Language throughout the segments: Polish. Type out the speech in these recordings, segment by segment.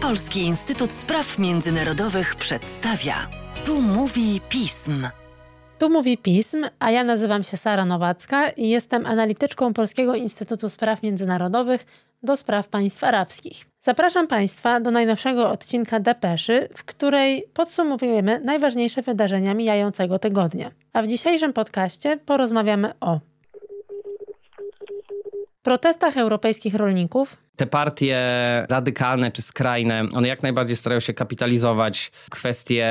Polski Instytut Spraw Międzynarodowych przedstawia. Tu mówi pism. Tu mówi pism, a ja nazywam się Sara Nowacka i jestem analityczką Polskiego Instytutu Spraw Międzynarodowych do spraw państw arabskich. Zapraszam Państwa do najnowszego odcinka Depeszy, w której podsumowujemy najważniejsze wydarzenia mijającego tygodnia. A w dzisiejszym podcaście porozmawiamy o protestach europejskich rolników, te partie radykalne czy skrajne, one jak najbardziej starają się kapitalizować kwestie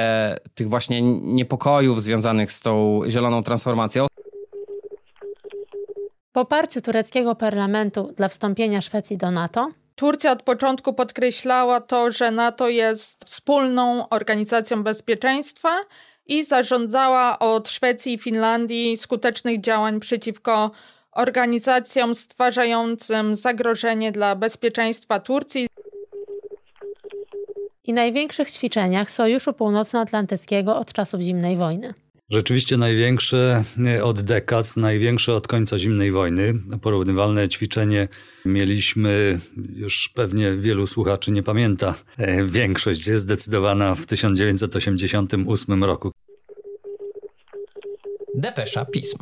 tych właśnie niepokojów związanych z tą zieloną transformacją. Poparciu tureckiego parlamentu dla wstąpienia Szwecji do NATO. Turcja od początku podkreślała to, że NATO jest wspólną organizacją bezpieczeństwa i zażądała od Szwecji i Finlandii skutecznych działań przeciwko organizacjom stwarzającym zagrożenie dla bezpieczeństwa Turcji i największych ćwiczeniach Sojuszu Północnoatlantyckiego od czasów zimnej wojny. Rzeczywiście największe od dekad, największe od końca zimnej wojny. Porównywalne ćwiczenie mieliśmy, już pewnie wielu słuchaczy nie pamięta, e, większość jest zdecydowana w 1988 roku. Depesza Pism.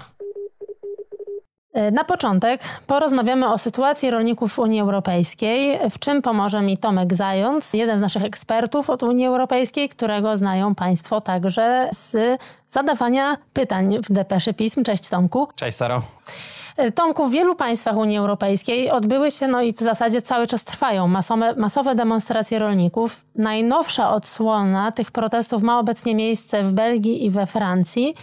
E, na początek porozmawiamy o sytuacji rolników w Unii Europejskiej, w czym pomoże mi Tomek Zając, jeden z naszych ekspertów od Unii Europejskiej, którego znają Państwo także z zadawania pytań w Depeszy Pism. Cześć Tomku. Cześć Saro. E, Tomku, w wielu państwach Unii Europejskiej odbyły się, no i w zasadzie cały czas trwają masowe, masowe demonstracje rolników. Najnowsza odsłona tych protestów ma obecnie miejsce w Belgii i we Francji,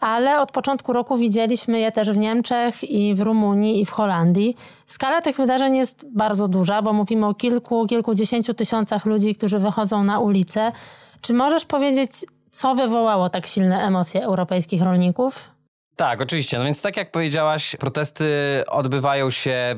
ale od początku roku widzieliśmy je też w Niemczech i w Rumunii i w Holandii. Skala tych wydarzeń jest bardzo duża, bo mówimy o kilku, kilkudziesięciu tysiącach ludzi, którzy wychodzą na ulicę. Czy możesz powiedzieć, co wywołało tak silne emocje europejskich rolników? Tak, oczywiście. No więc tak jak powiedziałaś, protesty odbywają się,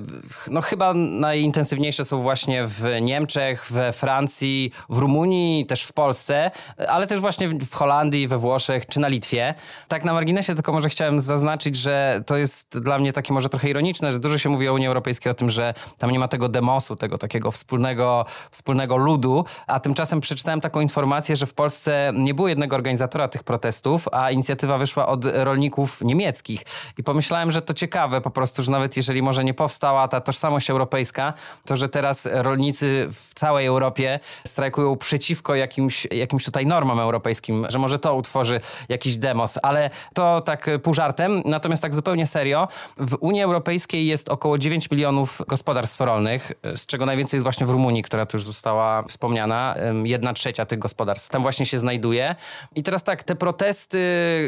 no chyba najintensywniejsze są właśnie w Niemczech, we Francji, w Rumunii, też w Polsce, ale też właśnie w Holandii, we Włoszech czy na Litwie. Tak na marginesie tylko może chciałem zaznaczyć, że to jest dla mnie takie może trochę ironiczne, że dużo się mówi o Unii Europejskiej o tym, że tam nie ma tego demosu, tego takiego wspólnego, wspólnego ludu, a tymczasem przeczytałem taką informację, że w Polsce nie było jednego organizatora tych protestów, a inicjatywa wyszła od rolników niemieckich. I pomyślałem, że to ciekawe po prostu, że nawet jeżeli może nie powstała ta tożsamość europejska, to że teraz rolnicy w całej Europie strajkują przeciwko jakimś, jakimś tutaj normom europejskim, że może to utworzy jakiś demos, ale to tak pół żartem. Natomiast tak zupełnie serio, w Unii Europejskiej jest około 9 milionów gospodarstw rolnych, z czego najwięcej jest właśnie w Rumunii, która tu już została wspomniana. Jedna trzecia tych gospodarstw tam właśnie się znajduje. I teraz tak, te protesty,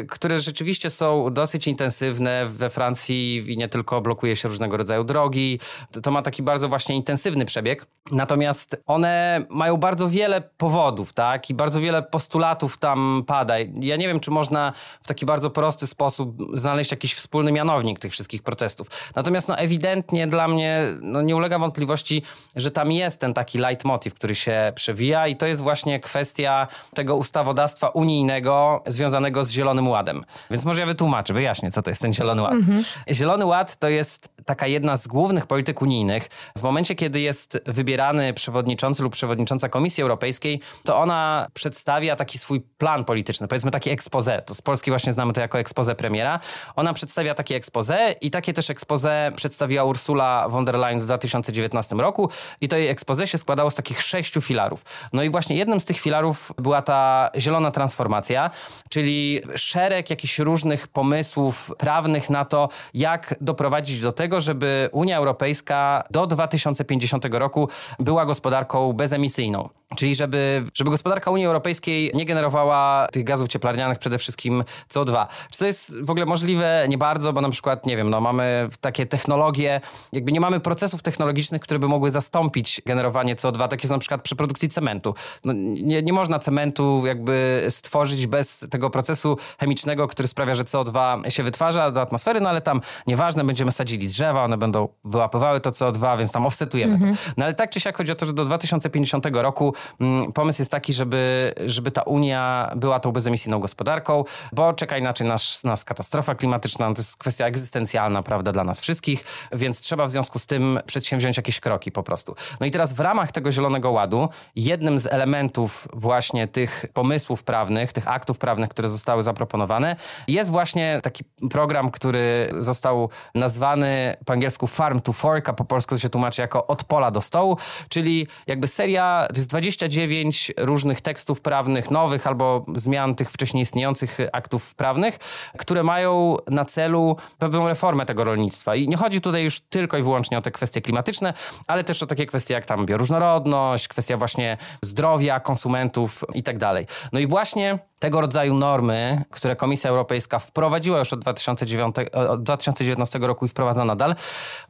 które rzeczywiście są dosyć dosyć intensywne. We Francji i nie tylko blokuje się różnego rodzaju drogi. To ma taki bardzo właśnie intensywny przebieg. Natomiast one mają bardzo wiele powodów, tak? I bardzo wiele postulatów tam pada. Ja nie wiem, czy można w taki bardzo prosty sposób znaleźć jakiś wspólny mianownik tych wszystkich protestów. Natomiast no ewidentnie dla mnie no, nie ulega wątpliwości, że tam jest ten taki leitmotiv, który się przewija i to jest właśnie kwestia tego ustawodawstwa unijnego związanego z Zielonym Ładem. Więc może ja wytłumaczę wyjaśnię, co to jest ten Zielony Ład. Mhm. Zielony Ład to jest taka jedna z głównych polityk unijnych. W momencie, kiedy jest wybierany przewodniczący lub przewodnicząca Komisji Europejskiej, to ona przedstawia taki swój plan polityczny, powiedzmy taki expose. To z Polski właśnie znamy to jako expose premiera. Ona przedstawia takie expose i takie też expose przedstawiła Ursula von der Leyen w 2019 roku i to jej expose się składało z takich sześciu filarów. No i właśnie jednym z tych filarów była ta zielona transformacja, czyli szereg jakichś różnych pomysłów, prawnych na to, jak doprowadzić do tego, żeby Unia Europejska do 2050 roku była gospodarką bezemisyjną. Czyli żeby, żeby gospodarka Unii Europejskiej nie generowała tych gazów cieplarnianych, przede wszystkim CO2. Czy to jest w ogóle możliwe? Nie bardzo, bo na przykład, nie wiem, no mamy takie technologie, jakby nie mamy procesów technologicznych, które by mogły zastąpić generowanie CO2, takie są na przykład przy produkcji cementu. No, nie, nie można cementu jakby stworzyć bez tego procesu chemicznego, który sprawia, że CO2 się wytwarza do atmosfery, no ale tam nieważne, będziemy sadzili drzewa, one będą wyłapywały to CO2, więc tam offsetujemy mhm. to. No ale tak czy siak chodzi o to, że do 2050 roku mm, pomysł jest taki, żeby, żeby ta Unia była tą bezemisyjną gospodarką, bo czeka inaczej nas, nas katastrofa klimatyczna, no to jest kwestia egzystencjalna, prawda, dla nas wszystkich, więc trzeba w związku z tym przedsięwziąć jakieś kroki po prostu. No i teraz w ramach tego Zielonego Ładu jednym z elementów właśnie tych pomysłów prawnych, tych aktów prawnych, które zostały zaproponowane, jest właśnie taki program, który został nazwany po angielsku Farm to Fork, a po polsku to się tłumaczy jako od pola do stołu, czyli jakby seria, to jest 29 różnych tekstów prawnych, nowych albo zmian tych wcześniej istniejących aktów prawnych, które mają na celu pewną reformę tego rolnictwa. I nie chodzi tutaj już tylko i wyłącznie o te kwestie klimatyczne, ale też o takie kwestie jak tam bioróżnorodność, kwestia właśnie zdrowia konsumentów i tak dalej. No i właśnie tego rodzaju normy, które Komisja Europejska wprowadziła już od, 2009, od 2019 roku i wprowadza nadal,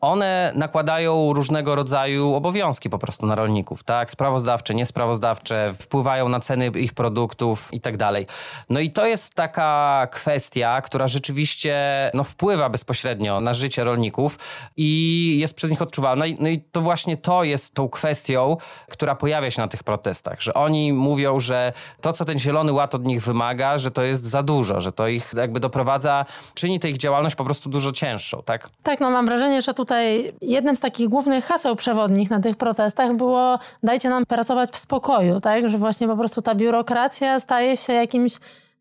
one nakładają różnego rodzaju obowiązki po prostu na rolników, tak? Sprawozdawcze, niesprawozdawcze, wpływają na ceny ich produktów i tak dalej. No i to jest taka kwestia, która rzeczywiście no, wpływa bezpośrednio na życie rolników i jest przez nich odczuwalna. No i to właśnie to jest tą kwestią, która pojawia się na tych protestach, że oni mówią, że to, co ten Zielony Ład od nich nich wymaga, że to jest za dużo, że to ich jakby doprowadza, czyni tę ich działalność po prostu dużo cięższą, tak? Tak, no mam wrażenie, że tutaj jednym z takich głównych haseł przewodnich na tych protestach było dajcie nam pracować w spokoju, tak? Że właśnie po prostu ta biurokracja staje się jakimś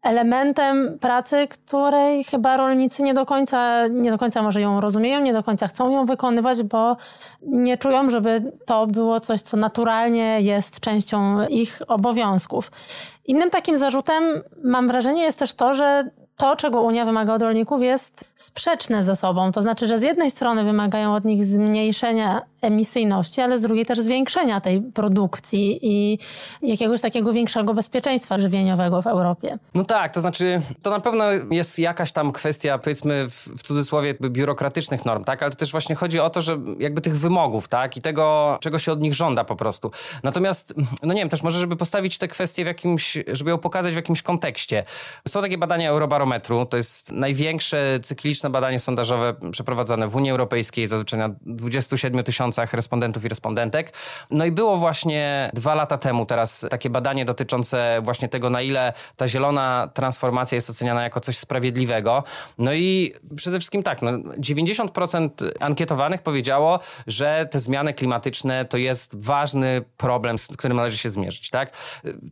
elementem pracy, której chyba rolnicy nie do końca, nie do końca może ją rozumieją, nie do końca chcą ją wykonywać, bo nie czują, żeby to było coś, co naturalnie jest częścią ich obowiązków. Innym takim zarzutem, mam wrażenie, jest też to, że to, czego Unia wymaga od rolników, jest sprzeczne ze sobą. To znaczy, że z jednej strony wymagają od nich zmniejszenia emisyjności, ale z drugiej też zwiększenia tej produkcji i jakiegoś takiego większego bezpieczeństwa żywieniowego w Europie. No tak, to znaczy, to na pewno jest jakaś tam kwestia, powiedzmy w, w cudzysłowie, biurokratycznych norm, tak? Ale to też właśnie chodzi o to, że jakby tych wymogów, tak? I tego, czego się od nich żąda po prostu. Natomiast, no nie wiem, też może, żeby postawić tę kwestię w jakimś, żeby ją pokazać w jakimś kontekście. Są takie badania Eurobarometru, to jest największe cykliczne badanie sondażowe przeprowadzane w Unii Europejskiej, zazwyczaj na 27 tysiącach tysiącach respondentów i respondentek. No i było właśnie dwa lata temu teraz takie badanie dotyczące właśnie tego, na ile ta zielona transformacja jest oceniana jako coś sprawiedliwego. No i przede wszystkim tak, no 90% ankietowanych powiedziało, że te zmiany klimatyczne to jest ważny problem, z którym należy się zmierzyć, tak?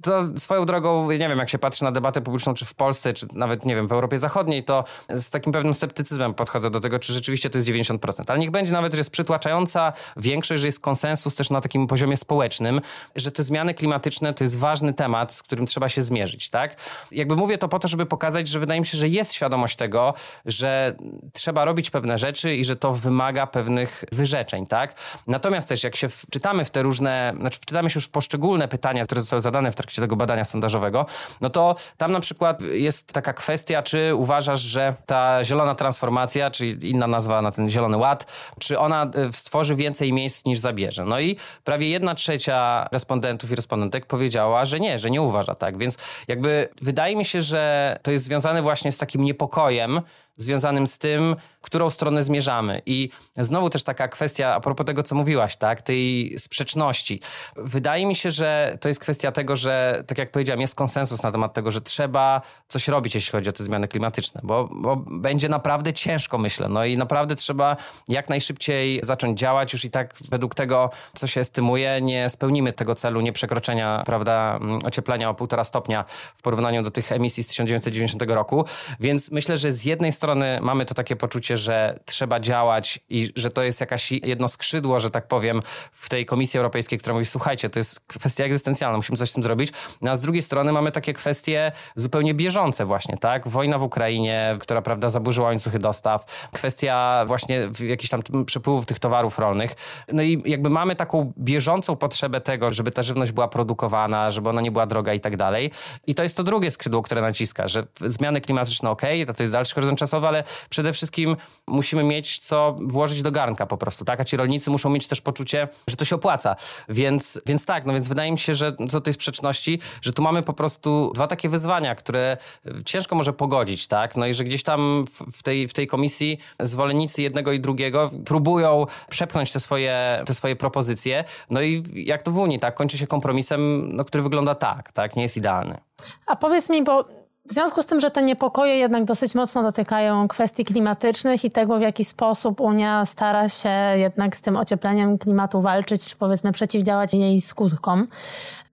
To swoją drogą, nie wiem, jak się patrzy na debatę publiczną, czy w Polsce, czy nawet, nie wiem, w Europie Zachodniej, to z takim pewnym sceptycyzmem podchodzę do tego, czy rzeczywiście to jest 90%. Ale niech będzie nawet, że jest przytłaczająca większość, że jest konsensus też na takim poziomie społecznym, że te zmiany klimatyczne to jest ważny temat, z którym trzeba się zmierzyć, tak? Jakby mówię to po to, żeby pokazać, że wydaje mi się, że jest świadomość tego, że trzeba robić pewne rzeczy i że to wymaga pewnych wyrzeczeń, tak? Natomiast też jak się wczytamy w te różne, znaczy wczytamy się już w poszczególne pytania, które zostały zadane w trakcie tego badania sondażowego, no to tam na przykład jest taka kwestia, czy uważasz, że ta zielona transformacja, czyli inna nazwa na ten zielony ład, czy ona e, stworzy więcej więcej miejsc niż zabierze. No i prawie jedna trzecia respondentów i respondentek powiedziała, że nie, że nie uważa tak. Więc jakby wydaje mi się, że to jest związane właśnie z takim niepokojem, związanym z tym, którą stronę zmierzamy. I znowu też taka kwestia a propos tego, co mówiłaś, tak, tej sprzeczności. Wydaje mi się, że to jest kwestia tego, że tak jak powiedziałem, jest konsensus na temat tego, że trzeba coś robić, jeśli chodzi o te zmiany klimatyczne, bo, bo będzie naprawdę ciężko, myślę. No i naprawdę trzeba jak najszybciej zacząć działać. Już i tak według tego, co się estymuje, nie spełnimy tego celu nie przekroczenia, prawda, ocieplenia o półtora stopnia w porównaniu do tych emisji z 1990 roku. Więc myślę, że z jednej strony mamy to takie poczucie, że trzeba działać i że to jest jakaś jedno skrzydło, że tak powiem, w tej Komisji Europejskiej, która mówi, słuchajcie, to jest kwestia egzystencjalna, musimy coś z tym zrobić. No, a z drugiej strony mamy takie kwestie zupełnie bieżące właśnie, tak? Wojna w Ukrainie, która, prawda, zaburzyła łańcuchy dostaw, kwestia właśnie jakichś tam przepływów tych towarów rolnych. No i jakby mamy taką bieżącą potrzebę tego, żeby ta żywność była produkowana, żeby ona nie była droga i tak dalej. I to jest to drugie skrzydło, które naciska, że zmiany klimatyczne ok, to jest dalszy horyzont czasowy, ale przede wszystkim musimy mieć co włożyć do garnka po prostu, tak? A ci rolnicy muszą mieć też poczucie, że to się opłaca. Więc, więc tak, no więc wydaje mi się, że co tej sprzeczności, że tu mamy po prostu dwa takie wyzwania, które ciężko może pogodzić, tak? No i że gdzieś tam w tej, w tej komisji zwolennicy jednego i drugiego próbują przepchnąć te swoje, te swoje propozycje. No i jak to w Unii, tak? Kończy się kompromisem, no, który wygląda tak, tak? Nie jest idealny. A powiedz mi, bo w związku z tym, że te niepokoje jednak dosyć mocno dotykają kwestii klimatycznych i tego, w jaki sposób Unia stara się jednak z tym ociepleniem klimatu walczyć, czy powiedzmy przeciwdziałać jej skutkom.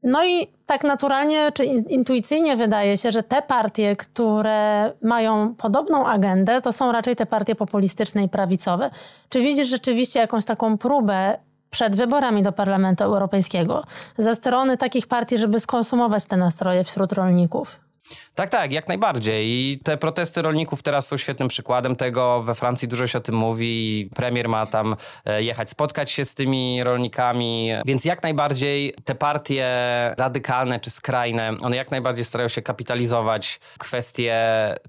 No i tak naturalnie czy intuicyjnie wydaje się, że te partie, które mają podobną agendę, to są raczej te partie populistyczne i prawicowe. Czy widzisz rzeczywiście jakąś taką próbę przed wyborami do Parlamentu Europejskiego ze strony takich partii, żeby skonsumować te nastroje wśród rolników? Tak, tak, jak najbardziej. I te protesty rolników teraz są świetnym przykładem tego. We Francji dużo się o tym mówi. Premier ma tam e, jechać, spotkać się z tymi rolnikami. Więc jak najbardziej te partie radykalne czy skrajne, one jak najbardziej starają się kapitalizować kwestie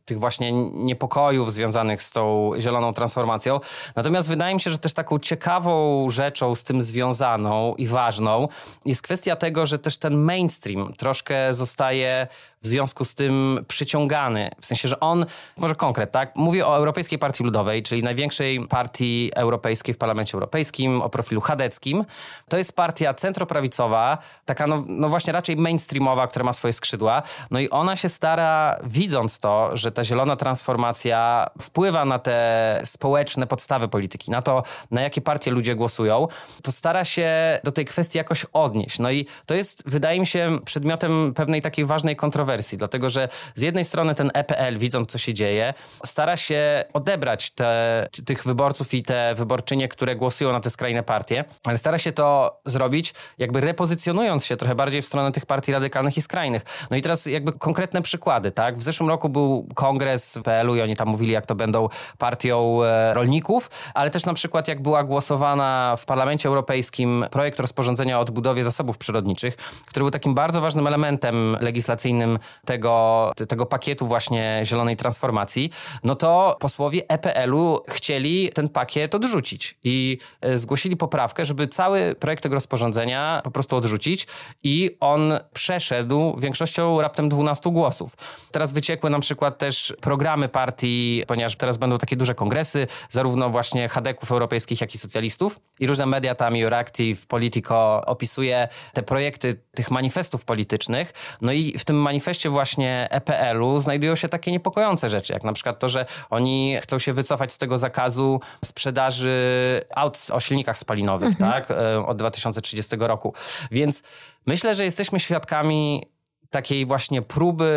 tych właśnie niepokojów związanych z tą zieloną transformacją. Natomiast wydaje mi się, że też taką ciekawą rzeczą z tym związaną i ważną jest kwestia tego, że też ten mainstream troszkę zostaje w związku z tym przyciągany. W sensie, że on, może konkret, tak? Mówię o Europejskiej Partii Ludowej, czyli największej partii europejskiej w Parlamencie Europejskim, o profilu chadeckim. To jest partia centroprawicowa, taka no, no właśnie raczej mainstreamowa, która ma swoje skrzydła. No i ona się stara, widząc to, że ta zielona transformacja wpływa na te społeczne podstawy polityki, na to, na jakie partie ludzie głosują, to stara się do tej kwestii jakoś odnieść. No i to jest, wydaje mi się, przedmiotem pewnej takiej ważnej kontrowersji kontrowersji, dlatego że z jednej strony ten EPL, widząc co się dzieje, stara się odebrać te, tych wyborców i te wyborczynie, które głosują na te skrajne partie, ale stara się to zrobić jakby repozycjonując się trochę bardziej w stronę tych partii radykalnych i skrajnych. No i teraz jakby konkretne przykłady, tak? W zeszłym roku był kongres PL-u i oni tam mówili, jak to będą partią e, rolników, ale też na przykład jak była głosowana w Parlamencie Europejskim projekt rozporządzenia o odbudowie zasobów przyrodniczych, który był takim bardzo ważnym elementem legislacyjnym tego, tego pakietu właśnie zielonej transformacji, no to posłowie EPL-u chcieli ten pakiet odrzucić i e, zgłosili poprawkę, żeby cały projekt tego rozporządzenia po prostu odrzucić i on przeszedł większością raptem 12 głosów. Teraz wyciekły na przykład też programy partii, ponieważ teraz będą takie duże kongresy, zarówno właśnie chadeków europejskich, jak i socjalistów i różne media tam, Euractiv, Politico opisuje te projekty tych manifestów politycznych. No i w tym manifestie właśnie EPL-u znajdują się takie niepokojące rzeczy, jak na przykład to, że oni chcą się wycofać z tego zakazu sprzedaży aut o silnikach spalinowych, mhm. tak, e, od 2030 roku. Więc myślę, że jesteśmy świadkami takiej właśnie próby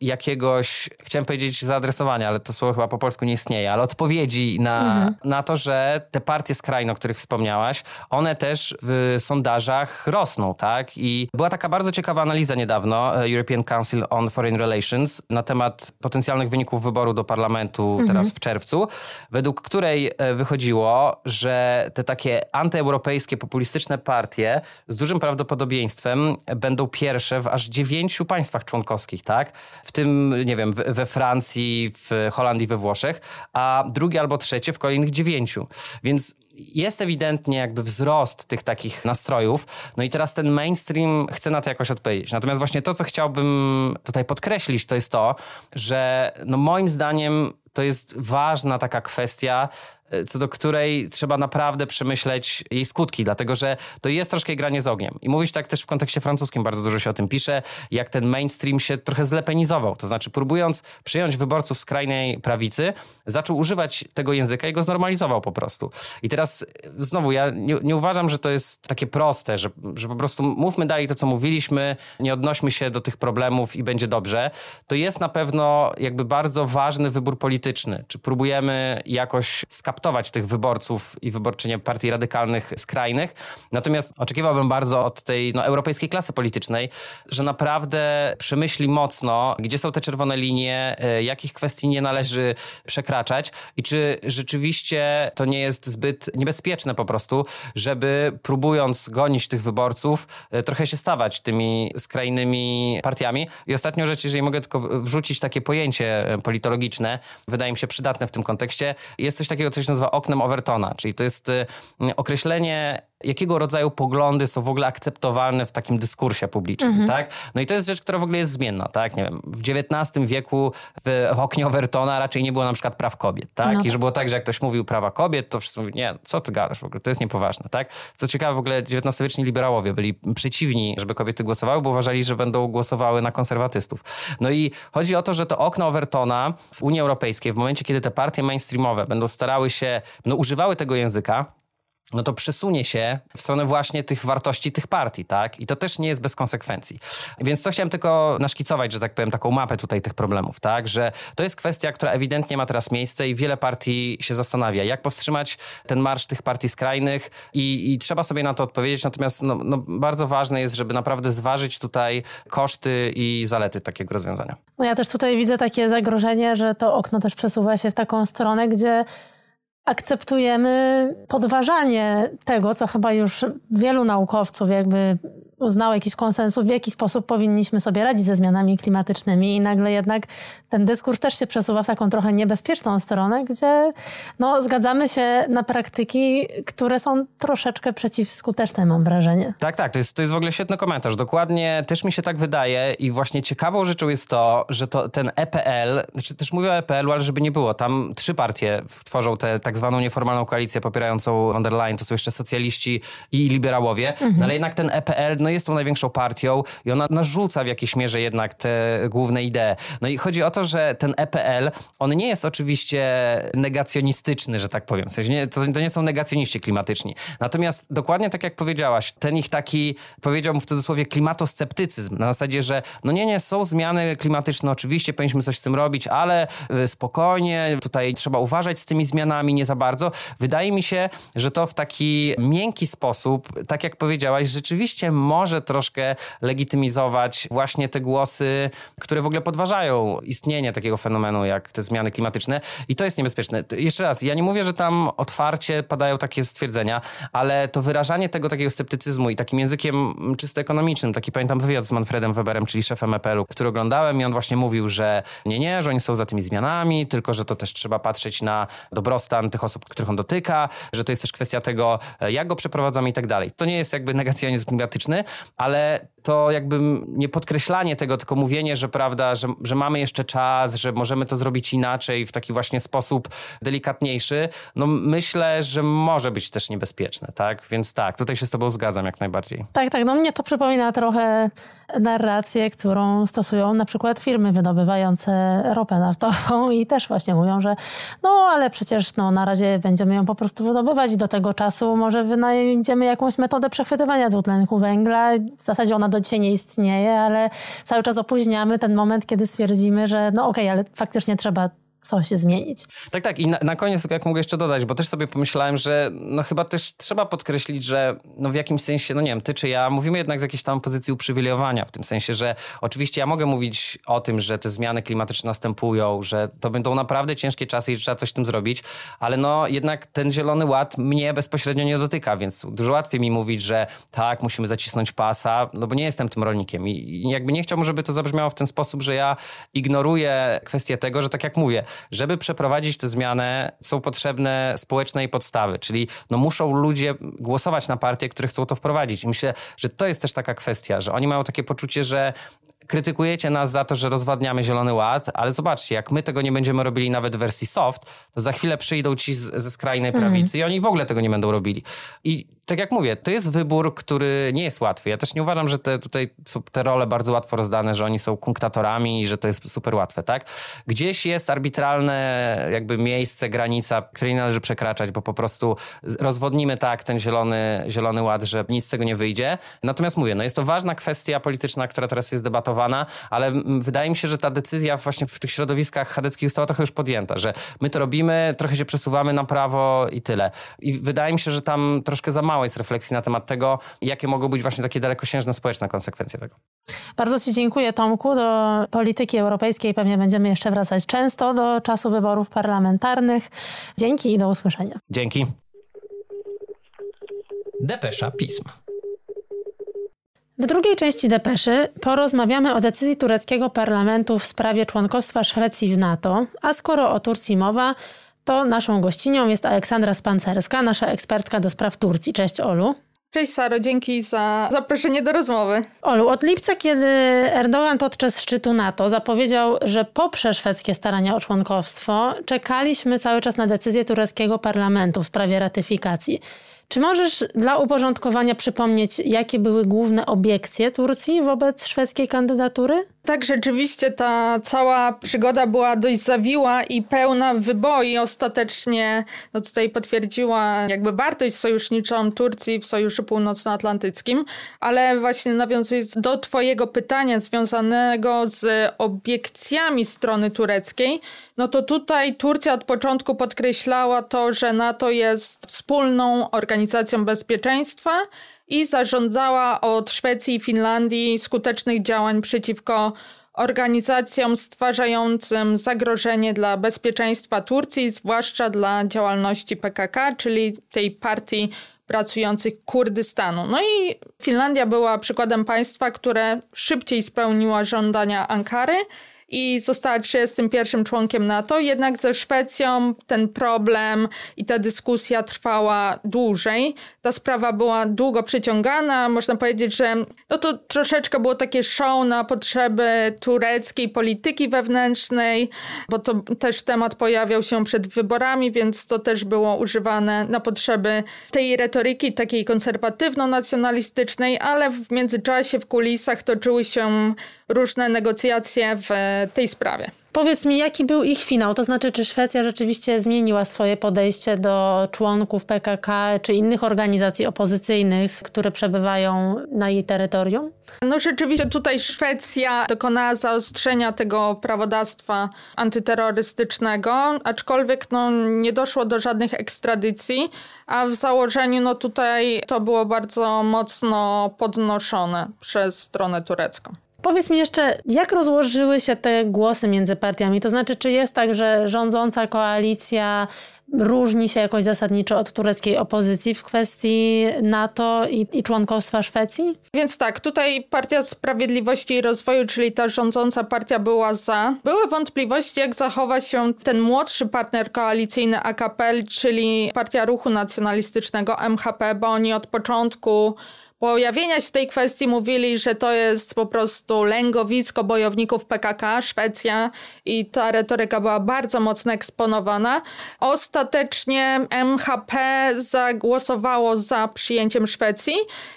jakiegoś, chciałem powiedzieć zaadresowania, ale to słowo chyba po polsku nie istnieje, ale odpowiedzi na, mhm. na to, że te partie skrajne, o których wspomniałaś, one też w sondażach rosną, tak? I była taka bardzo ciekawa analiza niedawno e, European Council on Foreign Relations na temat potencjalnych wyników wyboru do parlamentu mhm. teraz w czerwcu, według której e, wychodziło, że te takie antyeuropejskie, populistyczne partie z dużym prawdopodobieństwem będą pierwsze w aż dziewięciu pięciu państwach członkowskich, tak? W tym, nie wiem, we Francji, w Holandii, we Włoszech, a drugie albo trzecie w kolejnych dziewięciu. Więc jest ewidentnie jakby wzrost tych takich nastrojów. No i teraz ten mainstream chce na to jakoś odpowiedzieć. Natomiast właśnie to, co chciałbym tutaj podkreślić, to jest to, że no moim zdaniem to jest ważna taka kwestia, co do której trzeba naprawdę przemyśleć jej skutki, dlatego że to jest troszkę granie z ogniem. I mówisz tak też w kontekście francuskim, bardzo dużo się o tym pisze, jak ten mainstream się trochę zlepenizował. To znaczy, próbując przyjąć wyborców skrajnej prawicy, zaczął używać tego języka i go znormalizował po prostu. I teraz e, znowu, ja nie, nie uważam, że to jest takie proste, że, że po prostu mówmy dalej to, co mówiliśmy, nie odnośmy się do tych problemów i będzie dobrze. To jest na pewno jakby bardzo ważny wybór polityczny. Czy próbujemy jakoś skapać kaptować tych wyborców i wyborczynie partii radykalnych, skrajnych. Natomiast oczekiwałbym bardzo od tej no, europejskiej klasy politycznej, że naprawdę przemyśli mocno, gdzie są te czerwone linie, e, jakich kwestii nie należy przekraczać i czy rzeczywiście to nie jest zbyt niebezpieczne po prostu, żeby próbując gonić tych wyborców, e, trochę się stawać tymi skrajnymi partiami. I ostatnią rzecz, jeżeli mogę tylko wrzucić takie pojęcie e, politologiczne, wydaje mi się przydatne w tym kontekście, jest coś takiego, co się nazywa oknem Overtona, czyli to jest określenie jakiego rodzaju poglądy są w ogóle akceptowalne w takim dyskursie publicznym, mhm. tak? No i to jest rzecz, która w ogóle jest zmienna, tak? Nie wiem, w XIX wieku w oknie Overtona raczej nie było na przykład praw kobiet, tak? No. I że było tak, że jak ktoś mówił prawa kobiet, to wszyscy mówili, nie, co ty gadasz w ogóle, to jest niepoważne, tak? Co ciekawe, w ogóle XIX-wieczni liberałowie byli przeciwni, żeby kobiety głosowały, bo uważali, że będą głosowały na konserwatystów. No i chodzi o to, że to okno Overtona w Unii Europejskiej, w momencie, kiedy te partie mainstreamowe będą starały się, no używały tego języka, no to przesunie się w stronę właśnie tych wartości tych partii, tak? I to też nie jest bez konsekwencji. Więc to chciałem tylko naszkicować, że tak powiem, taką mapę tutaj tych problemów, tak? Że to jest kwestia, która ewidentnie ma teraz miejsce i wiele partii się zastanawia, jak powstrzymać ten marsz tych partii skrajnych i, i trzeba sobie na to odpowiedzieć, natomiast no, no bardzo ważne jest, żeby naprawdę zważyć tutaj koszty i zalety takiego rozwiązania. No ja też tutaj widzę takie zagrożenie, że to okno też przesuwa się w taką stronę, gdzie akceptujemy podważanie tego, co chyba już wielu naukowców jakby uznało jakiś konsensus, w jaki sposób powinniśmy sobie radzić ze zmianami klimatycznymi i nagle jednak ten dyskurs też się przesuwa w taką trochę niebezpieczną stronę, gdzie no, zgadzamy się na praktyki, które są troszeczkę przeciwskuteczne, mam wrażenie. Tak, tak, to jest, to jest w ogóle świetny komentarz. Dokładnie też mi się tak wydaje i właśnie ciekawą rzeczą jest to, że to, ten EPL, znaczy też mówię o EPL-u, ale żeby nie było, tam trzy partie tworzą tę tak zwaną nieformalną koalicję popierającą von der Leyen, to są jeszcze socjaliści i liberałowie, mhm. no, ale jednak ten EPL no jest tą największą partią i ona narzuca w jakiejś mierze jednak te główne idee. No i chodzi o to, że ten EPL, on nie jest oczywiście negacjonistyczny, że tak powiem. W sensie nie, to, to nie są negacjoniści klimatyczni. Natomiast dokładnie tak jak powiedziałaś, ten ich taki, powiedziałbym w cudzysłowie, klimatosceptycyzm, na zasadzie, że no nie, nie, są zmiany klimatyczne, oczywiście powinniśmy coś z tym robić, ale y, spokojnie, tutaj trzeba uważać z tymi zmianami, nie za bardzo. Wydaje mi się, że to w taki miękki sposób, tak jak powiedziałaś, rzeczywiście może troszkę legitymizować właśnie te głosy, które w ogóle podważają istnienie takiego fenomenu jak te zmiany klimatyczne i to jest niebezpieczne. Jeszcze raz, ja nie mówię, że tam otwarcie padają takie stwierdzenia, ale to wyrażanie tego takiego sceptycyzmu i takim językiem czysto ekonomicznym, taki pamiętam wywiad z Manfredem Weberem, czyli szefem EPL-u, który oglądałem i on właśnie mówił, że nie, nie, że oni są za tymi zmianami, tylko że to też trzeba patrzeć na dobrostan tych osób, których on dotyka, że to jest też kwestia tego, jak go przeprowadzamy i tak dalej. To nie jest jakby negacjonizm klimatyczny, ale to jakby nie podkreślanie tego, tylko mówienie, że prawda, że, że mamy jeszcze czas, że możemy to zrobić inaczej, w taki właśnie sposób delikatniejszy, no myślę, że może być też niebezpieczne, tak? Więc tak, tutaj się z tobą zgadzam jak najbardziej. Tak, tak, no mnie to przypomina trochę narrację, którą stosują na przykład firmy wydobywające ropę naftową i też właśnie mówią, że no ale przecież no, na razie będziemy ją po prostu wydobywać do tego czasu może wynajdziemy jakąś metodę przechwytywania dwutlenku węgla. W zasadzie ona do dzisiaj nie istnieje, ale cały czas opóźniamy ten moment, kiedy stwierdzimy, że no okej, okay, ale faktycznie trzeba coś zmienić. Tak, tak. I na, na, koniec, jak mogę jeszcze dodać, bo też sobie pomyślałem, że no chyba też trzeba podkreślić, że no w jakimś sensie, no nie wiem, ty czy ja, mówimy jednak z jakiejś tam pozycji uprzywilejowania, w tym sensie, że oczywiście ja mogę mówić o tym, że te zmiany klimatyczne następują, że to będą naprawdę ciężkie czasy i trzeba coś z tym zrobić, ale no jednak ten Zielony Ład mnie bezpośrednio nie dotyka, więc dużo łatwiej mi mówić, że tak, musimy zacisnąć pasa, no bo nie jestem tym rolnikiem i jakby nie chciałbym, żeby to zabrzmiało w ten sposób, że ja ignoruję kwestię tego, że tak jak mówię, żeby przeprowadzić tę zmianę, są potrzebne społeczne podstawy, czyli no muszą ludzie głosować na partie, które chcą to wprowadzić. I myślę, że to jest też taka kwestia, że oni mają takie poczucie, że krytykujecie nas za to, że rozwadniamy Zielony Ład, ale zobaczcie, jak my tego nie będziemy robili nawet w wersji soft, to za chwilę przyjdą ci z, ze skrajnej prawicy mm. i oni w ogóle tego nie będą robili. I tak jak mówię, to jest wybór, który nie jest łatwy. Ja też nie uważam, że te, tutaj są te role bardzo łatwo rozdane, że oni są kunktatorami i że to jest super łatwe, tak? Gdzieś jest arbitralne jakby miejsce, granica, której nie należy przekraczać, bo po prostu rozwodnimy tak ten zielony, zielony ład, że nic z tego nie wyjdzie. Natomiast mówię, no jest to ważna kwestia polityczna, która teraz jest debatowana, ale wydaje mi się, że ta decyzja właśnie w tych środowiskach chadeckich została trochę już podjęta, że my to robimy, trochę się przesuwamy na prawo i tyle. I wydaje mi się, że tam troszkę za mało jest refleksji na temat tego, jakie mogą być właśnie takie dalekosiężne społeczne konsekwencje tego. Bardzo Ci dziękuję, Tomku. Do polityki europejskiej pewnie będziemy jeszcze wracać często do czasu wyborów parlamentarnych. Dzięki i do usłyszenia. Dzięki. Depesza Pism. W drugiej części depeszy porozmawiamy o decyzji tureckiego parlamentu w sprawie członkostwa Szwecji w NATO, a skoro o Turcji mowa, to naszą gościnią jest Aleksandra Spancerska, nasza ekspertka do spraw Turcji. Cześć Olu. Cześć Saro, dzięki za zaproszenie do rozmowy. Olu, od lipca, kiedy Erdogan podczas szczytu NATO zapowiedział, że poprze szwedzkie starania o członkowstwo, czekaliśmy cały czas na decyzję tureckiego parlamentu w sprawie ratyfikacji. Czy możesz dla uporządkowania przypomnieć, jakie były główne obiekcje Turcji wobec szwedzkiej kandydatury? Tak, rzeczywiście ta cała przygoda była dość zawiła i pełna wyboi. Ostatecznie no tutaj potwierdziła jakby wartość sojuszniczą Turcji w Sojuszu Północnoatlantyckim, ale właśnie nawiązując do twojego pytania związanego z obiekcjami strony tureckiej, no to tutaj Turcja od początku podkreślała to, że NATO jest wspólną organizacją bezpieczeństwa, i zażądała od Szwecji i Finlandii skutecznych działań przeciwko organizacjom stwarzającym zagrożenie dla bezpieczeństwa Turcji, zwłaszcza dla działalności PKK, czyli tej partii pracujących Kurdystanu. No i Finlandia była przykładem państwa, które szybciej spełniła żądania Ankary i została 31 członkiem NATO, jednak ze Szwecją ten problem i ta dyskusja trwała dłużej. Ta sprawa była długo przyciągana. Można powiedzieć, że no to troszeczkę było takie show na potrzeby tureckiej polityki wewnętrznej, bo to też temat pojawiał się przed wyborami, więc to też było używane na potrzeby tej retoryki takiej konserwatywno-nacjonalistycznej, ale w międzyczasie w kulisach toczyły się różne negocjacje w tej sprawie. Powiedz mi, jaki był ich finał? To znaczy, czy Szwecja rzeczywiście zmieniła swoje podejście do członków PKK czy innych organizacji opozycyjnych, które przebywają na jej terytorium? No rzeczywiście tutaj Szwecja dokonała zaostrzenia tego prawodawstwa antyterrorystycznego, aczkolwiek no, nie doszło do żadnych ekstradycji, a w założeniu no tutaj to było bardzo mocno podnoszone przez stronę turecką. Powiedz mi jeszcze, jak rozłożyły się te głosy między partiami? To znaczy, czy jest tak, że rządząca koalicja różni się jakoś zasadniczo od tureckiej opozycji w kwestii NATO i, i, członkostwa Szwecji? Więc tak, tutaj Partia Sprawiedliwości i Rozwoju, czyli ta rządząca partia była za. Były wątpliwości, jak zachowa się ten młodszy partner koalicyjny AKP, czyli Partia Ruchu Nacjonalistycznego MHP, bo oni od początku pojawienia się tej kwestii mówili, że to jest po prostu lęgowisko bojowników PKK, Szwecja i ta retoryka była bardzo mocno eksponowana. Ostatecznie MHP zagłosowało za przyjęciem Szwecji,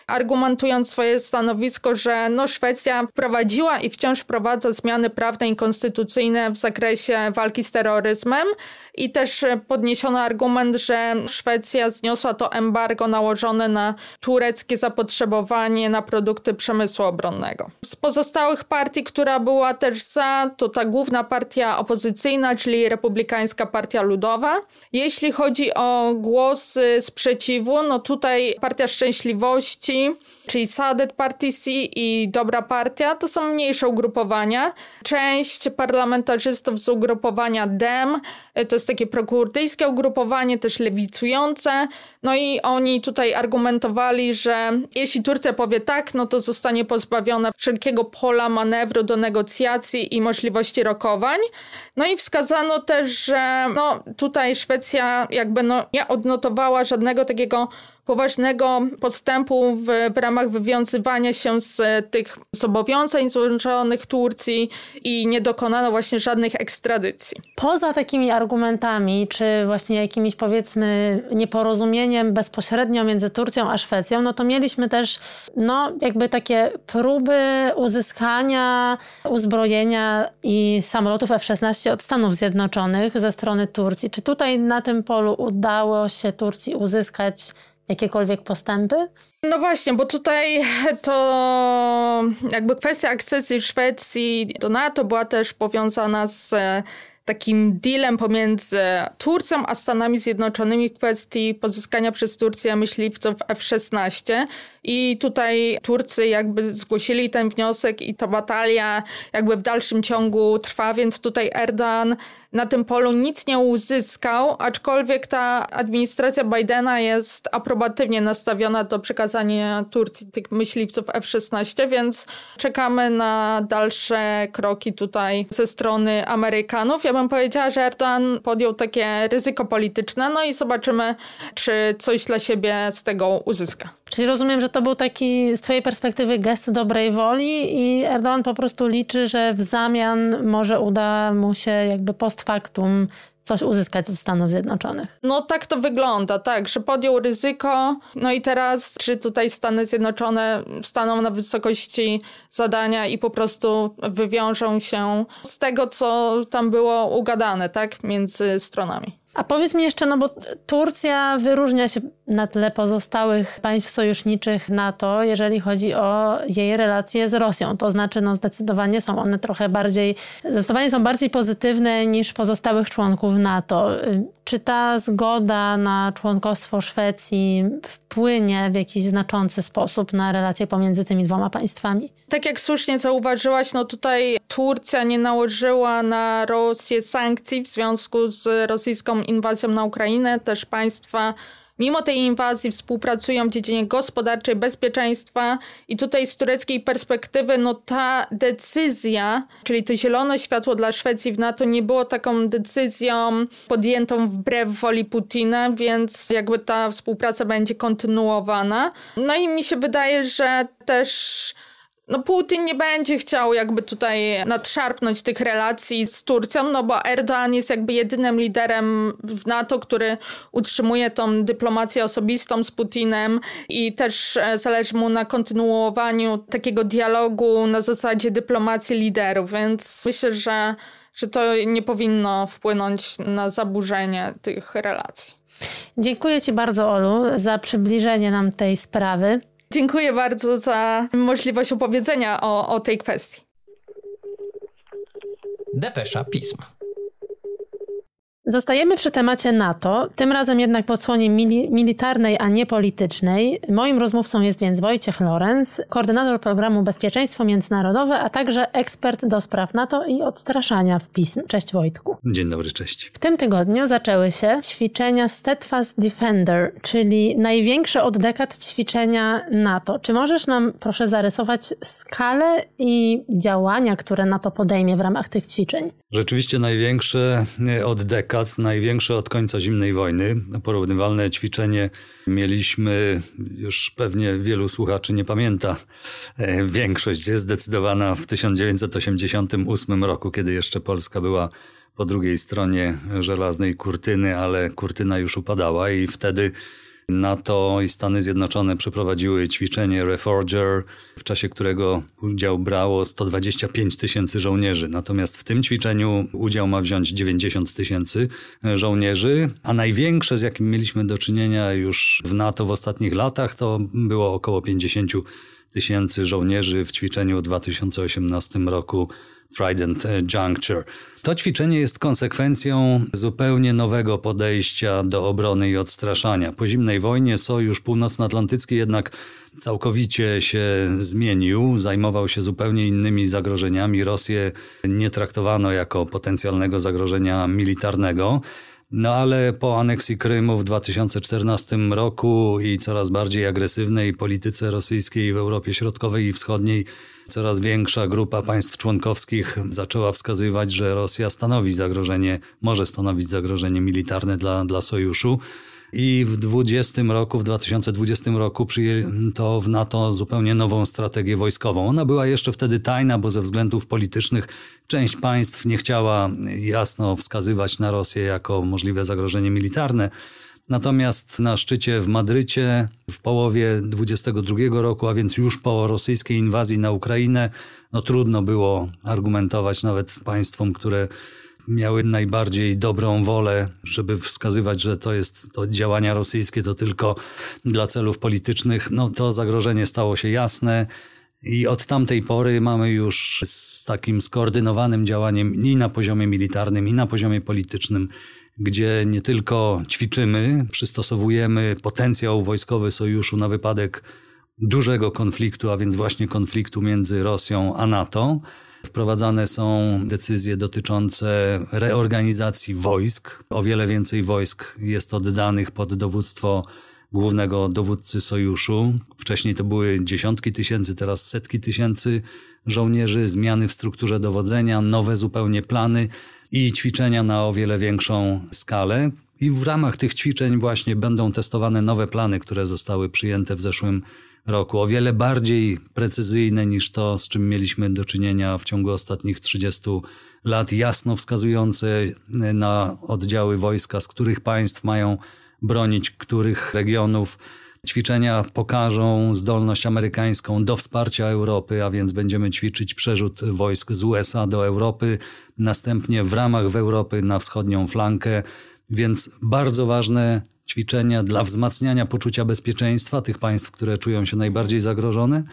argumentując swoje stanowisko, że no Szwecja wprowadziła i wciąż wprowadza zmiany prawne i konstytucyjne w zakresie walki z terroryzmem i też podniesiono argument, że Szwecja zniosła to embargo nałożone na tureckie zapotrzebowanie na produkty przemysłu obronnego. Z pozostałych partii, która była też za, to ta główna partia opozycyjna, czyli Republikańska Partia Ludowa. Jeśli chodzi o głosy sprzeciwu, no tutaj Partia Szczęśliwości, czyli Sadet Partisi i Dobra Partia, to są mniejsze ugrupowania. Część parlamentarzystów z ugrupowania DEM, to jest takie prokurdyjskie ugrupowanie, też lewicujące. No i oni tutaj argumentowali, że jeśli Turcja powie tak, no to zostanie pozbawiona wszelkiego pola manewru do negocjacji i możliwości rokowań. No i wskazano też, że no tutaj Szwecja jakby no nie odnotowała żadnego takiego poważnego postępu w, w ramach wywiązywania się z tych zobowiązań złożonych Turcji i nie dokonano właśnie żadnych ekstradycji. Poza takimi argumentami, czy właśnie jakimiś powiedzmy nieporozumieniem bezpośrednio między Turcją a Szwecją, no to mieliśmy też no jakby takie próby uzyskania uzbrojenia i samolotów F-16 od Stanów Zjednoczonych ze strony Turcji. Czy tutaj na tym polu udało się Turcji uzyskać jakiekolwiek postępy? No właśnie, bo tutaj to jakby kwestia akcesji Szwecji do NATO była też powiązana z takim dealem pomiędzy Turcją a Stanami Zjednoczonymi w kwestii pozyskania przez Turcję myśliwców F-16. I tutaj Turcy jakby zgłosili ten wniosek i ta batalia jakby w dalszym ciągu trwa, więc tutaj Erdogan na tym polu nic nie uzyskał, aczkolwiek ta administracja Bidena jest aprobatywnie nastawiona do przekazania Turcji tych myśliwców F-16, więc czekamy na dalsze kroki tutaj ze strony Amerykanów. Ja bym powiedziała, że Erdogan podjął takie ryzyko polityczne, no i zobaczymy, czy coś dla siebie z tego uzyska. Czyli rozumiem, że to był taki z twojej perspektywy gest dobrej woli i Erdogan po prostu liczy, że w zamian może uda mu się jakby post factum coś uzyskać od Stanów Zjednoczonych. No tak to wygląda, tak, że podjął ryzyko, no i teraz czy tutaj Stany Zjednoczone staną na wysokości zadania i po prostu wywiążą się z tego, co tam było ugadane, tak, między stronami. A powiedz mi jeszcze, no bo Turcja wyróżnia się na tle pozostałych państw sojuszniczych NATO, jeżeli chodzi o jej relacje z Rosją. To znaczy, no zdecydowanie są one trochę bardziej, zdecydowanie są bardziej pozytywne niż pozostałych członków NATO. Czy ta zgoda na członkostwo Szwecji wpłynie w jakiś znaczący sposób na relacje pomiędzy tymi dwoma państwami? Tak jak słusznie zauważyłaś, no tutaj Turcja nie nałożyła na Rosję sankcji w związku z rosyjską inwazją na Ukrainę. Też państwa mimo tej inwazji współpracują w dziedzinie gospodarczej, bezpieczeństwa i tutaj z tureckiej perspektywy no ta decyzja, czyli to zielone światło dla Szwecji w NATO nie było taką decyzją podjętą wbrew woli Putina, więc jakby ta współpraca będzie kontynuowana. No i mi się wydaje, że też no Putin nie będzie chciał jakby tutaj nadszarpnąć tych relacji z Turcją, no bo Erdoğan jest jakby jedynym liderem w NATO, który utrzymuje tą dyplomację osobistą z Putinem i też e, zależy mu na kontynuowaniu takiego dialogu na zasadzie dyplomacji liderów, więc myślę, że, że to nie powinno wpłynąć na zaburzenie tych relacji. Dziękuję Ci bardzo, Olu, za przybliżenie nam tej sprawy. Dziękuję bardzo za możliwość opowiedzenia o, o tej kwestii. Depesza Pism. Zostajemy przy temacie NATO, tym razem jednak po odsłonie mili militarnej, a nie politycznej. Moim rozmówcą jest więc Wojciech Lorenz, koordynator programu Bezpieczeństwo Międzynarodowe, a także ekspert do spraw NATO i odstraszania w pism. Cześć Wojtku. Dzień dobry, cześć. W tym tygodniu zaczęły się ćwiczenia Steadfast Defender, czyli największe od dekad ćwiczenia NATO. Czy możesz nam proszę zarysować skalę i działania, które NATO podejmie w ramach tych ćwiczeń? Rzeczywiście największe od dekad największe od końca zimnej wojny. Porównywalne ćwiczenie mieliśmy, już pewnie wielu słuchaczy nie pamięta, e, większość jest zdecydowana w 1988 roku, kiedy jeszcze Polska była po drugiej stronie żelaznej kurtyny, ale kurtyna już upadała i wtedy NATO i Stany Zjednoczone przeprowadziły ćwiczenie Reforger, w czasie którego udział brało 125 tysięcy żołnierzy. Natomiast w tym ćwiczeniu udział ma wziąć 90 tysięcy żołnierzy, a największe, z jakim mieliśmy do czynienia już w NATO w ostatnich latach, to było około 50 tysięcy żołnierzy w ćwiczeniu w 2018 roku Trident Juncture. To ćwiczenie jest konsekwencją zupełnie nowego podejścia do obrony i odstraszania. Po zimnej wojnie Sojusz Północnoatlantycki jednak całkowicie się zmienił, zajmował się zupełnie innymi zagrożeniami. Rosję nie traktowano jako potencjalnego zagrożenia militarnego. No ale po aneksji Krymu w 2014 roku i coraz bardziej agresywnej polityce rosyjskiej w Europie Środkowej i Wschodniej, coraz większa grupa państw członkowskich zaczęła wskazywać, że Rosja stanowi zagrożenie, może stanowić zagrożenie militarne dla, dla sojuszu. I w 2020 roku, w 2020 roku przyjęto w NATO zupełnie nową strategię wojskową. Ona była jeszcze wtedy tajna, bo ze względów politycznych część państw nie chciała jasno wskazywać na Rosję jako możliwe zagrożenie militarne. Natomiast na szczycie w Madrycie w połowie 22 roku, a więc już po rosyjskiej inwazji na Ukrainę, no trudno było argumentować nawet państwom, które miały najbardziej dobrą wolę, żeby wskazywać, że to jest to działania rosyjskie to tylko dla celów politycznych. No to zagrożenie stało się jasne. I od tamtej pory mamy już z takim skoordynowanym działaniem i na poziomie militarnym, i na poziomie politycznym gdzie nie tylko ćwiczymy, przystosowujemy potencjał wojskowy sojuszu na wypadek dużego konfliktu, a więc właśnie konfliktu między Rosją a NATO. Wprowadzane są decyzje dotyczące reorganizacji wojsk. O wiele więcej wojsk jest oddanych pod dowództwo głównego dowódcy sojuszu. Wcześniej to były dziesiątki tysięcy, teraz setki tysięcy żołnierzy, zmiany w strukturze dowodzenia, nowe zupełnie plany i ćwiczenia na o wiele większą skalę. I w ramach tych ćwiczeń właśnie będą testowane nowe plany, które zostały przyjęte w zeszłym roku. O wiele bardziej precyzyjne niż to, z czym mieliśmy do czynienia w ciągu ostatnich 30 lat, jasno wskazujące na oddziały wojska, z których państw mają bronić których regionów. Ćwiczenia pokażą zdolność amerykańską do wsparcia Europy, a więc będziemy ćwiczyć przerzut wojsk z USA do Europy, następnie w ramach w Europy na wschodnią flankę, więc bardzo ważne ćwiczenia dla wzmacniania poczucia bezpieczeństwa tych państw, które czują się najbardziej zagrożone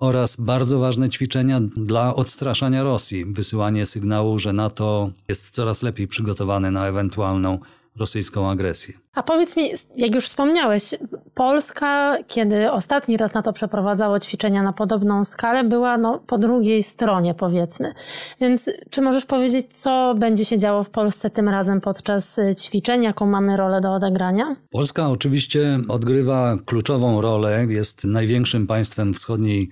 oraz bardzo ważne ćwiczenia dla odstraszania Rosji, wysyłanie sygnału, że NATO jest coraz lepiej przygotowane na ewentualną rosyjską agresję. A powiedz mi, jak już wspomniałeś, Polska, kiedy ostatni raz na to przeprowadzało ćwiczenia na podobną skalę, była no, po drugiej stronie, powiedzmy. Więc czy możesz powiedzieć, co będzie się działo w Polsce tym razem podczas ćwiczeń, jaką mamy rolę do odegrania? Polska oczywiście odgrywa kluczową rolę, jest największym państwem wschodniej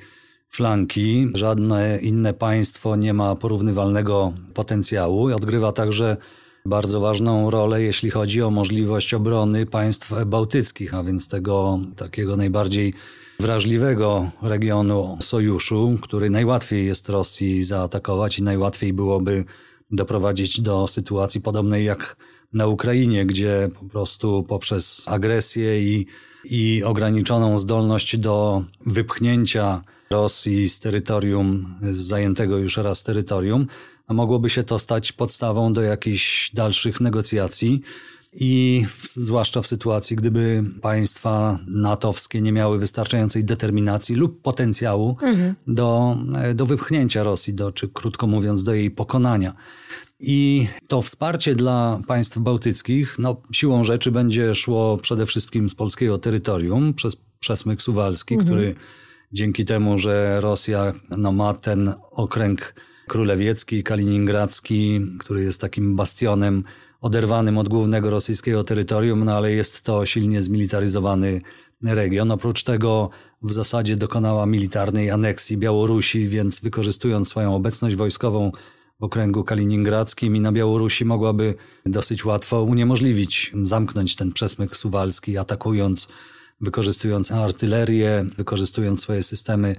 flanki. Żadne inne państwo nie ma porównywalnego potencjału. Odgrywa także bardzo ważną rolę, jeśli chodzi o możliwość obrony państw bałtyckich, a więc tego takiego najbardziej wrażliwego regionu sojuszu, który najłatwiej jest Rosji zaatakować i najłatwiej byłoby doprowadzić do sytuacji podobnej jak na Ukrainie, gdzie po prostu poprzez agresję i, i ograniczoną zdolność do wypchnięcia Rosji z terytorium, z zajętego już raz terytorium, a mogłoby się to stać podstawą do jakichś dalszych negocjacji. I w, zwłaszcza w sytuacji, gdyby państwa natowskie nie miały wystarczającej determinacji lub potencjału mhm. do, do wypchnięcia Rosji, do, czy krótko mówiąc, do jej pokonania. I to wsparcie dla państw bałtyckich, no, siłą rzeczy będzie szło przede wszystkim z polskiego terytorium, przez przesmyk suwalski, mhm. który dzięki temu, że Rosja no, ma ten okręg królewiecki, kaliningradzki, który jest takim bastionem oderwanym od głównego rosyjskiego terytorium, no ale jest to silnie zmilitaryzowany region. Oprócz tego w zasadzie dokonała militarnej aneksji Białorusi, więc wykorzystując swoją obecność wojskową w okręgu kaliningradzkim i na Białorusi mogłaby dosyć łatwo uniemożliwić, zamknąć ten przesmyk suwalski, atakując, wykorzystując artylerię, wykorzystując swoje systemy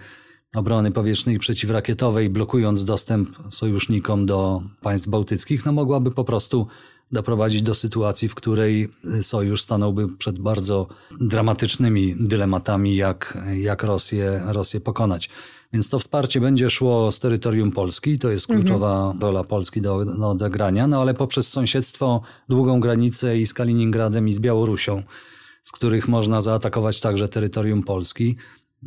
obrony powietrznej i przeciwrakietowej, blokując dostęp sojusznikom do państw bałtyckich, no mogłaby po prostu doprowadzić do sytuacji, w której sojusz stanąłby przed bardzo dramatycznymi dylematami, jak, jak Rosję, Rosję pokonać. Więc to wsparcie będzie szło z terytorium Polski, to jest kluczowa mhm. rola Polski do, do odegrania, no ale poprzez sąsiedztwo, długą granicę i z Kaliningradem i z Białorusią, z których można zaatakować także terytorium Polski.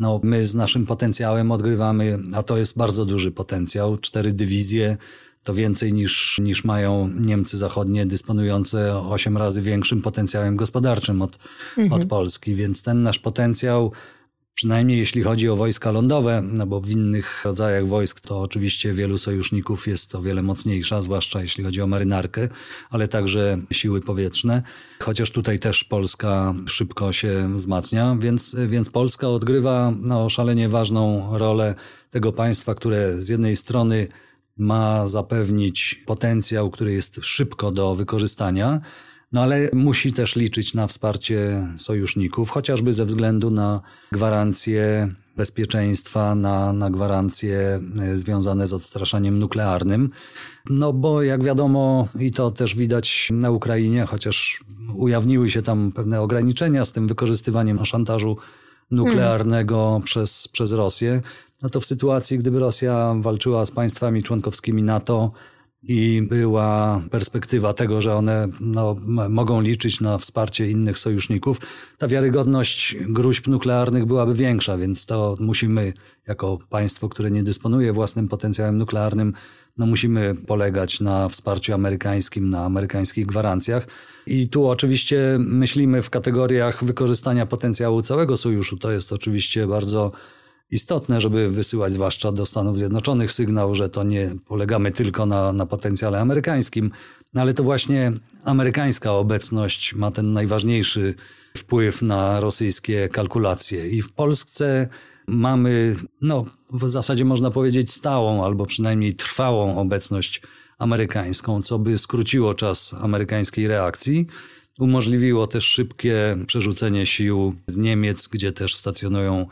No, my z naszym potencjałem odgrywamy, a to jest bardzo duży potencjał, cztery dywizje, to więcej niż, niż mają Niemcy zachodnie, dysponujące osiem razy większym potencjałem gospodarczym od, mhm. od Polski. Więc ten nasz potencjał Przynajmniej jeśli chodzi o wojska lądowe, no bo w innych rodzajach wojsk to oczywiście wielu sojuszników jest o wiele mocniejsza, zwłaszcza jeśli chodzi o marynarkę, ale także siły powietrzne. Chociaż tutaj też Polska szybko się wzmacnia, więc, więc Polska odgrywa no, szalenie ważną rolę tego państwa, które z jednej strony ma zapewnić potencjał, który jest szybko do wykorzystania, No ale musi też liczyć na wsparcie sojuszników, chociażby ze względu na gwarancje bezpieczeństwa, na, na gwarancje e, związane z odstraszaniem nuklearnym. No bo jak wiadomo, i to też widać na Ukrainie, chociaż ujawniły się tam pewne ograniczenia z tym wykorzystywaniem szantażu nuklearnego hmm. przez, przez Rosję, no to w sytuacji, gdyby Rosja walczyła z państwami członkowskimi NATO, i była perspektywa tego, że one no, mogą liczyć na wsparcie innych sojuszników, ta wiarygodność gruźb nuklearnych byłaby większa, więc to musimy, jako państwo, które nie dysponuje własnym potencjałem nuklearnym, no musimy polegać na wsparciu amerykańskim, na amerykańskich gwarancjach. I tu oczywiście myślimy w kategoriach wykorzystania potencjału całego sojuszu. To jest oczywiście bardzo istotne, żeby wysyłać zwłaszcza do Stanów Zjednoczonych sygnał, że to nie polegamy tylko na, na potencjale amerykańskim, no ale to właśnie amerykańska obecność ma ten najważniejszy wpływ na rosyjskie kalkulacje. I w Polsce mamy, no w zasadzie można powiedzieć stałą albo przynajmniej trwałą obecność amerykańską, co by skróciło czas amerykańskiej reakcji. Umożliwiło też szybkie przerzucenie sił z Niemiec, gdzie też stacjonują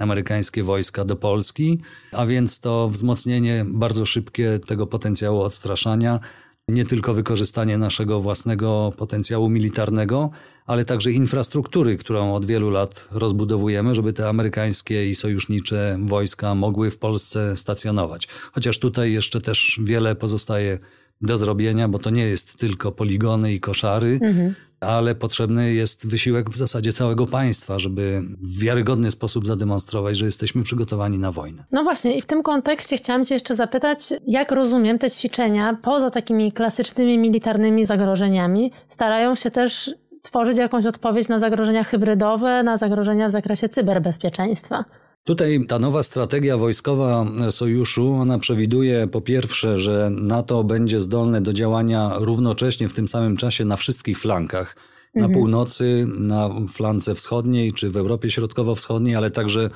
amerykańskie wojska do Polski, a więc to wzmocnienie bardzo szybkie tego potencjału odstraszania, nie tylko wykorzystanie naszego własnego potencjału militarnego, ale także infrastruktury, którą od wielu lat rozbudowujemy, żeby te amerykańskie i sojusznicze wojska mogły w Polsce stacjonować. Chociaż tutaj jeszcze też wiele pozostaje do zrobienia, bo to nie jest tylko poligony i koszary, mhm. ale potrzebny jest wysiłek w zasadzie całego państwa, żeby w wiarygodny sposób zademonstrować, że jesteśmy przygotowani na wojnę. No właśnie, i w tym kontekście chciałam Cię jeszcze zapytać, jak rozumiem te ćwiczenia, poza takimi klasycznymi militarnymi zagrożeniami, starają się też tworzyć jakąś odpowiedź na zagrożenia hybrydowe, na zagrożenia w zakresie cyberbezpieczeństwa. Tutaj ta nowa strategia wojskowa sojuszu, ona przewiduje po pierwsze, że NATO będzie zdolne do działania równocześnie w tym samym czasie na wszystkich flankach. Na mhm. północy, na flance wschodniej czy w Europie Środkowo-Wschodniej, ale także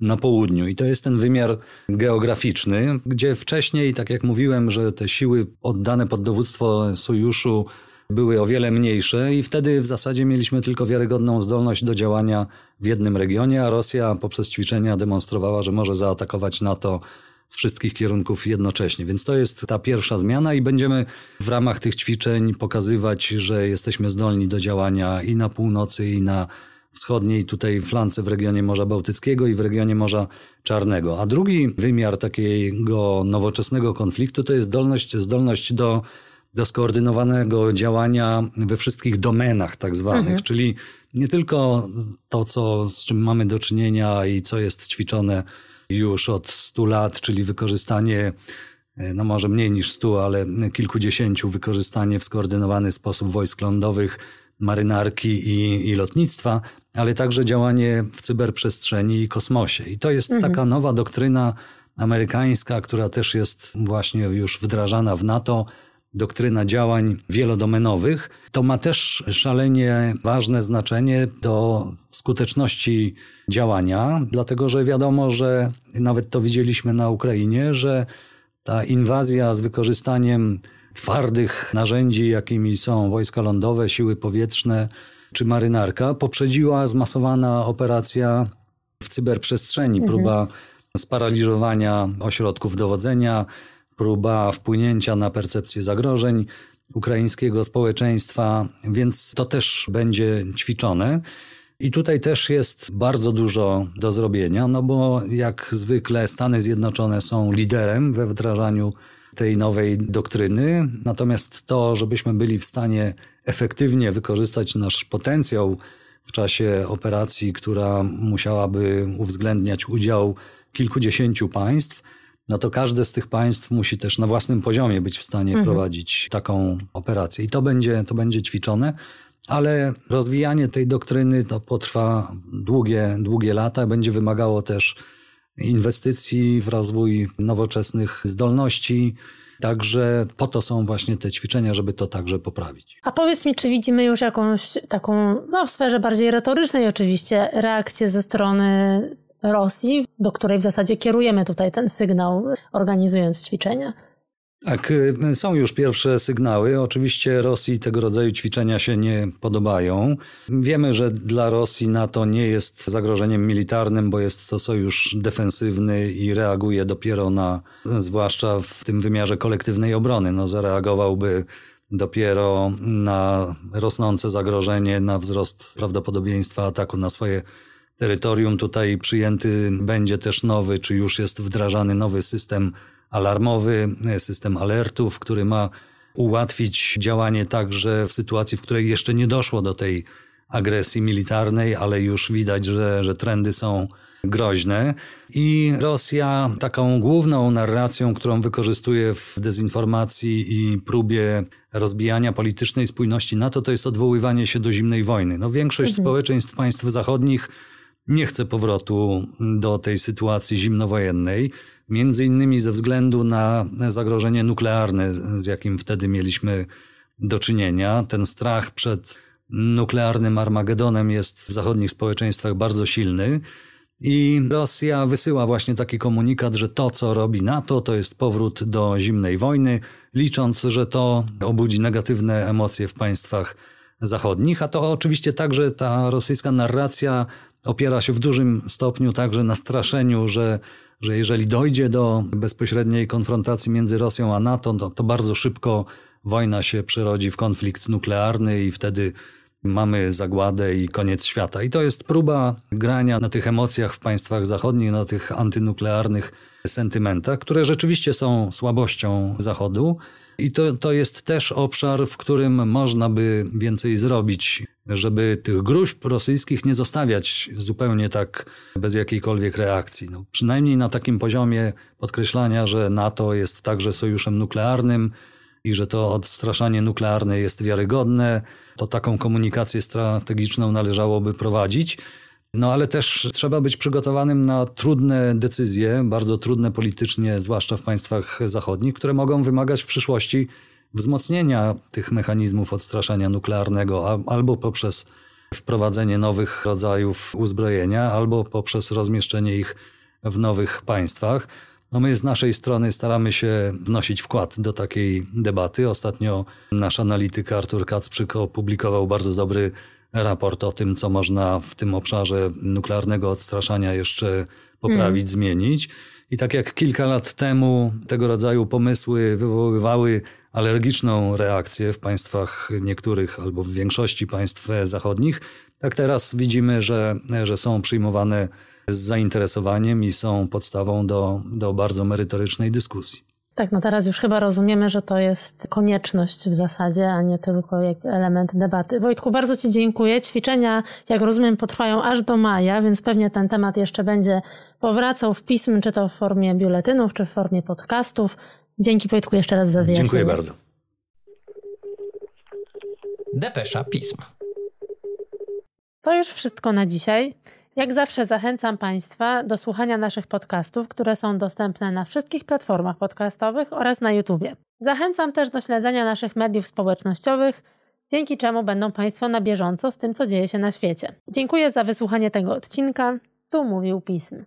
na południu. I to jest ten wymiar geograficzny, gdzie wcześniej, tak jak mówiłem, że te siły oddane pod dowództwo sojuszu były o wiele mniejsze i wtedy w zasadzie mieliśmy tylko wiarygodną zdolność do działania w jednym regionie, a Rosja poprzez ćwiczenia demonstrowała, że może zaatakować NATO z wszystkich kierunków jednocześnie. Więc to jest ta pierwsza zmiana i będziemy w ramach tych ćwiczeń pokazywać, że jesteśmy zdolni do działania i na północy, i na wschodniej tutaj flance w regionie Morza Bałtyckiego i w regionie Morza Czarnego. A drugi wymiar takiego nowoczesnego konfliktu to jest zdolność, zdolność do do skoordynowanego działania we wszystkich domenach tak zwanych, mhm. czyli nie tylko to, co, z czym mamy do czynienia i co jest ćwiczone już od 100 lat, czyli wykorzystanie, e, no może mniej niż 100, ale kilkudziesięciu, wykorzystanie w skoordynowany sposób wojsk lądowych, marynarki i, i lotnictwa, ale także działanie w cyberprzestrzeni i kosmosie. I to jest mhm. taka nowa doktryna amerykańska, która też jest właśnie już wdrażana w NATO, doktryna działań wielodomenowych, to ma też szalenie ważne znaczenie do skuteczności działania, dlatego że wiadomo, że nawet to widzieliśmy na Ukrainie, że ta inwazja z wykorzystaniem twardych narzędzi, jakimi są wojska lądowe, siły powietrzne czy marynarka, poprzedziła zmasowana operacja w cyberprzestrzeni, mhm. próba sparaliżowania ośrodków dowodzenia, próba wpłynięcia na percepcję zagrożeń ukraińskiego społeczeństwa, więc to też będzie ćwiczone. I tutaj też jest bardzo dużo do zrobienia, no bo jak zwykle Stany Zjednoczone są liderem we wdrażaniu tej nowej doktryny, natomiast to, żebyśmy byli w stanie efektywnie wykorzystać nasz potencjał w czasie operacji, która musiałaby uwzględniać udział kilkudziesięciu państw, no to każde z tych państw musi też na własnym poziomie być w stanie mhm. prowadzić taką operację. I to będzie, to będzie ćwiczone, ale rozwijanie tej doktryny to potrwa długie, długie lata, będzie wymagało też inwestycji w rozwój nowoczesnych zdolności. Także po to są właśnie te ćwiczenia, żeby to także poprawić. A powiedz mi, czy widzimy już jakąś taką, no w sferze bardziej retorycznej oczywiście, reakcję ze strony Rosji, do której w zasadzie kierujemy tutaj ten sygnał, organizując ćwiczenia. Tak, y, są już pierwsze sygnały. Oczywiście Rosji tego rodzaju ćwiczenia się nie podobają. Wiemy, że dla Rosji NATO nie jest zagrożeniem militarnym, bo jest to sojusz defensywny i reaguje dopiero na, zwłaszcza w tym wymiarze kolektywnej obrony. No, zareagowałby dopiero na rosnące zagrożenie, na wzrost prawdopodobieństwa ataku na swoje terytorium. Tutaj przyjęty będzie też nowy, czy już jest wdrażany nowy system alarmowy, system alertów, który ma ułatwić działanie także w sytuacji, w której jeszcze nie doszło do tej agresji militarnej, ale już widać, że, że trendy są groźne. I Rosja taką główną narracją, którą wykorzystuje w dezinformacji i próbie rozbijania politycznej spójności NATO, to jest odwoływanie się do zimnej wojny. No, większość mhm. społeczeństw państw zachodnich nie chce powrotu do tej sytuacji zimnowojennej, między innymi ze względu na zagrożenie nuklearne, z jakim wtedy mieliśmy do czynienia. Ten strach przed nuklearnym Armagedonem jest w zachodnich społeczeństwach bardzo silny. I Rosja wysyła właśnie taki komunikat, że to, co robi NATO, to jest powrót do zimnej wojny, licząc, że to obudzi negatywne emocje w państwach zachodnich. A to oczywiście także ta rosyjska narracja opiera się w dużym stopniu także na straszeniu, że, że jeżeli dojdzie do bezpośredniej konfrontacji między Rosją a NATO, to, to bardzo szybko wojna się przerodzi w konflikt nuklearny i wtedy mamy zagładę i koniec świata. I to jest próba grania na tych emocjach w państwach zachodnich, na tych antynuklearnych sentymentach, które rzeczywiście są słabością Zachodu. I to, to jest też obszar, w którym można by więcej zrobić, żeby tych gruźb rosyjskich nie zostawiać zupełnie tak bez jakiejkolwiek reakcji. No, przynajmniej na takim poziomie podkreślania, że NATO jest także sojuszem nuklearnym, i że to odstraszanie nuklearne jest wiarygodne, to taką komunikację strategiczną należałoby prowadzić. No ale też trzeba być przygotowanym na trudne decyzje, bardzo trudne politycznie, zwłaszcza w państwach zachodnich, które mogą wymagać w przyszłości wzmocnienia tych mechanizmów odstraszania nuklearnego albo poprzez wprowadzenie nowych rodzajów uzbrojenia, albo poprzez rozmieszczenie ich w nowych państwach. No my z naszej strony staramy się wnosić wkład do takiej debaty. Ostatnio nasz analityk Artur Kacprzyk opublikował bardzo dobry raport o tym, co można w tym obszarze nuklearnego odstraszania jeszcze poprawić, hmm. zmienić. I tak jak kilka lat temu tego rodzaju pomysły wywoływały alergiczną reakcję w państwach niektórych albo w większości państw zachodnich, tak teraz widzimy, że, że są przyjmowane z zainteresowaniem i są podstawą do, do bardzo merytorycznej dyskusji. Tak, no teraz już chyba rozumiemy, że to jest konieczność w zasadzie, a nie tylko element debaty. Wojtku, bardzo Ci dziękuję. Ćwiczenia, jak rozumiem, potrwają aż do maja, więc pewnie ten temat jeszcze będzie powracał w pism, czy to w formie biuletynów, czy w formie podcastów. Dzięki Wojtku jeszcze raz za wyjaśnienie. Dziękuję bardzo. Depesza Pism. To już wszystko na dzisiaj. Jak zawsze zachęcam Państwa do słuchania naszych podcastów, które są dostępne na wszystkich platformach podcastowych oraz na YouTubie. Zachęcam też do śledzenia naszych mediów społecznościowych, dzięki czemu będą Państwo na bieżąco z tym, co dzieje się na świecie. Dziękuję za wysłuchanie tego odcinka. Tu mówił Pism.